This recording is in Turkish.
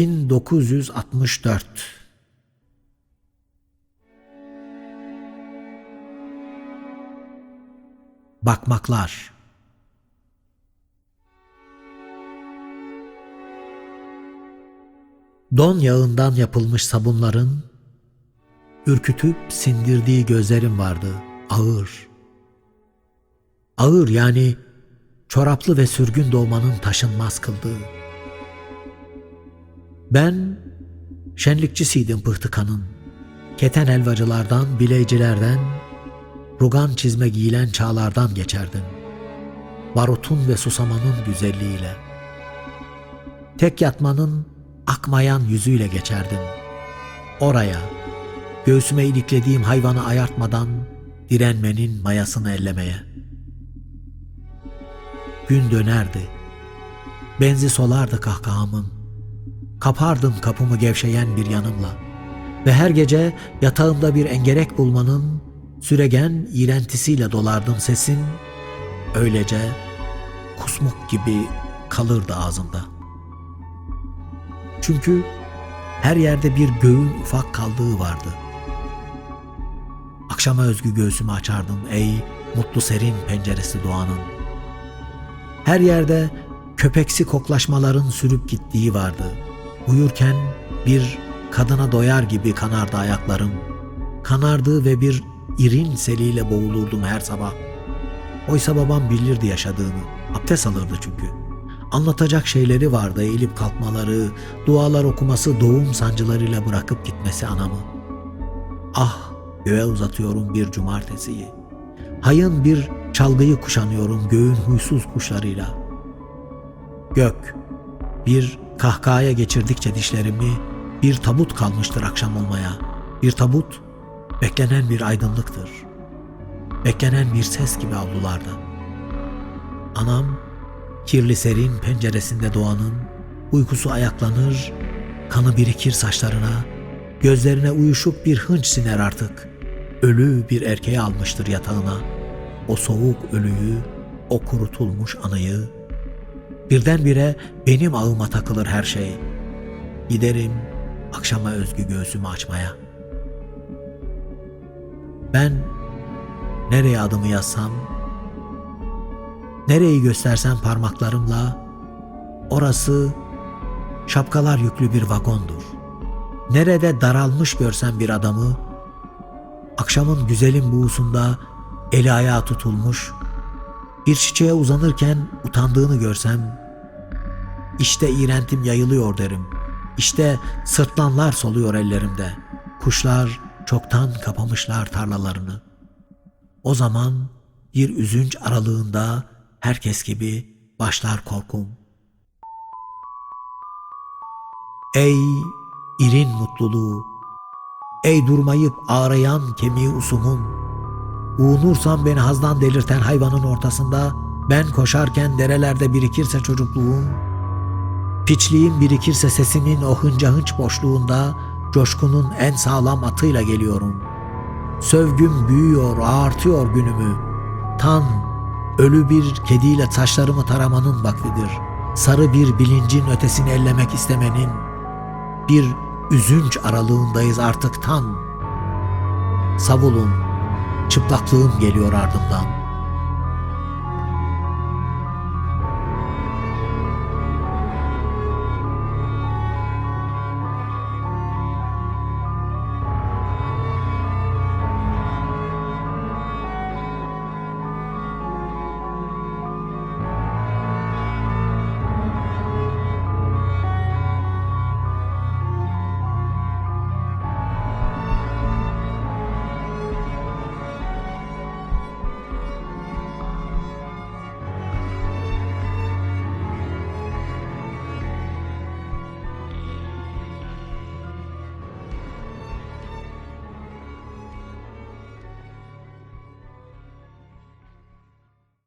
1964 Bakmaklar Don yağından yapılmış sabunların ürkütüp sindirdiği gözlerim vardı. Ağır. Ağır yani çoraplı ve sürgün doğmanın taşınmaz kıldığı. Ben şenlikçisiydim pıhtıkanın. Keten helvacılardan, bileycilerden, rugan çizme giyilen çağlardan geçerdim. Barutun ve susamanın güzelliğiyle. Tek yatmanın akmayan yüzüyle geçerdim. Oraya, göğsüme iliklediğim hayvanı ayartmadan direnmenin mayasını ellemeye. Gün dönerdi. Benzi solardı kahkahamın. Kapardım kapımı gevşeyen bir yanımla. Ve her gece yatağımda bir engerek bulmanın süregen iğrentisiyle dolardım sesin. Öylece kusmuk gibi kalırdı ağzımda. Çünkü her yerde bir göğün ufak kaldığı vardı. Akşama özgü göğsümü açardım ey mutlu serin penceresi doğanın. Her yerde köpeksi koklaşmaların sürüp gittiği vardı. Uyurken bir kadına doyar gibi kanardı ayaklarım. Kanardı ve bir irin seliyle boğulurdum her sabah. Oysa babam bilirdi yaşadığımı. Abdest alırdı çünkü. Anlatacak şeyleri vardı eğilip kalkmaları, dualar okuması, doğum sancılarıyla bırakıp gitmesi anamı. Ah göğe uzatıyorum bir cumartesiyi. Hayın bir çalgıyı kuşanıyorum göğün huysuz kuşlarıyla. Gök bir kahkahaya geçirdikçe dişlerimi bir tabut kalmıştır akşam olmaya. Bir tabut beklenen bir aydınlıktır. Beklenen bir ses gibi avlularda. Anam kirli serin penceresinde doğanın uykusu ayaklanır, kanı birikir saçlarına, gözlerine uyuşup bir hınç siner artık. Ölü bir erkeği almıştır yatağına. O soğuk ölüyü, o kurutulmuş anıyı. Birdenbire benim ağıma takılır her şey. Giderim akşama özgü göğsümü açmaya. Ben nereye adımı yazsam, nereyi göstersem parmaklarımla, orası şapkalar yüklü bir vagondur. Nerede daralmış görsem bir adamı, akşamın güzelim buğusunda eli ayağı tutulmuş, bir çiçeğe uzanırken utandığını görsem, işte iğrentim yayılıyor derim. İşte sırtlanlar soluyor ellerimde. Kuşlar çoktan kapamışlar tarlalarını. O zaman bir üzünç aralığında herkes gibi başlar korkum. Ey irin mutluluğu, ey durmayıp ağrayan kemiği usumum, uğunursan beni hazdan delirten hayvanın ortasında, ben koşarken derelerde birikirse çocukluğum, piçliğim birikirse sesimin o hınca hınç boşluğunda, coşkunun en sağlam atıyla geliyorum. Sövgüm büyüyor, ağartıyor günümü. Tan, ölü bir kediyle saçlarımı taramanın vaktidir. Sarı bir bilincin ötesini ellemek istemenin, bir üzünç aralığındayız artık tan. Savulun, çıplaklığım geliyor ardımdan.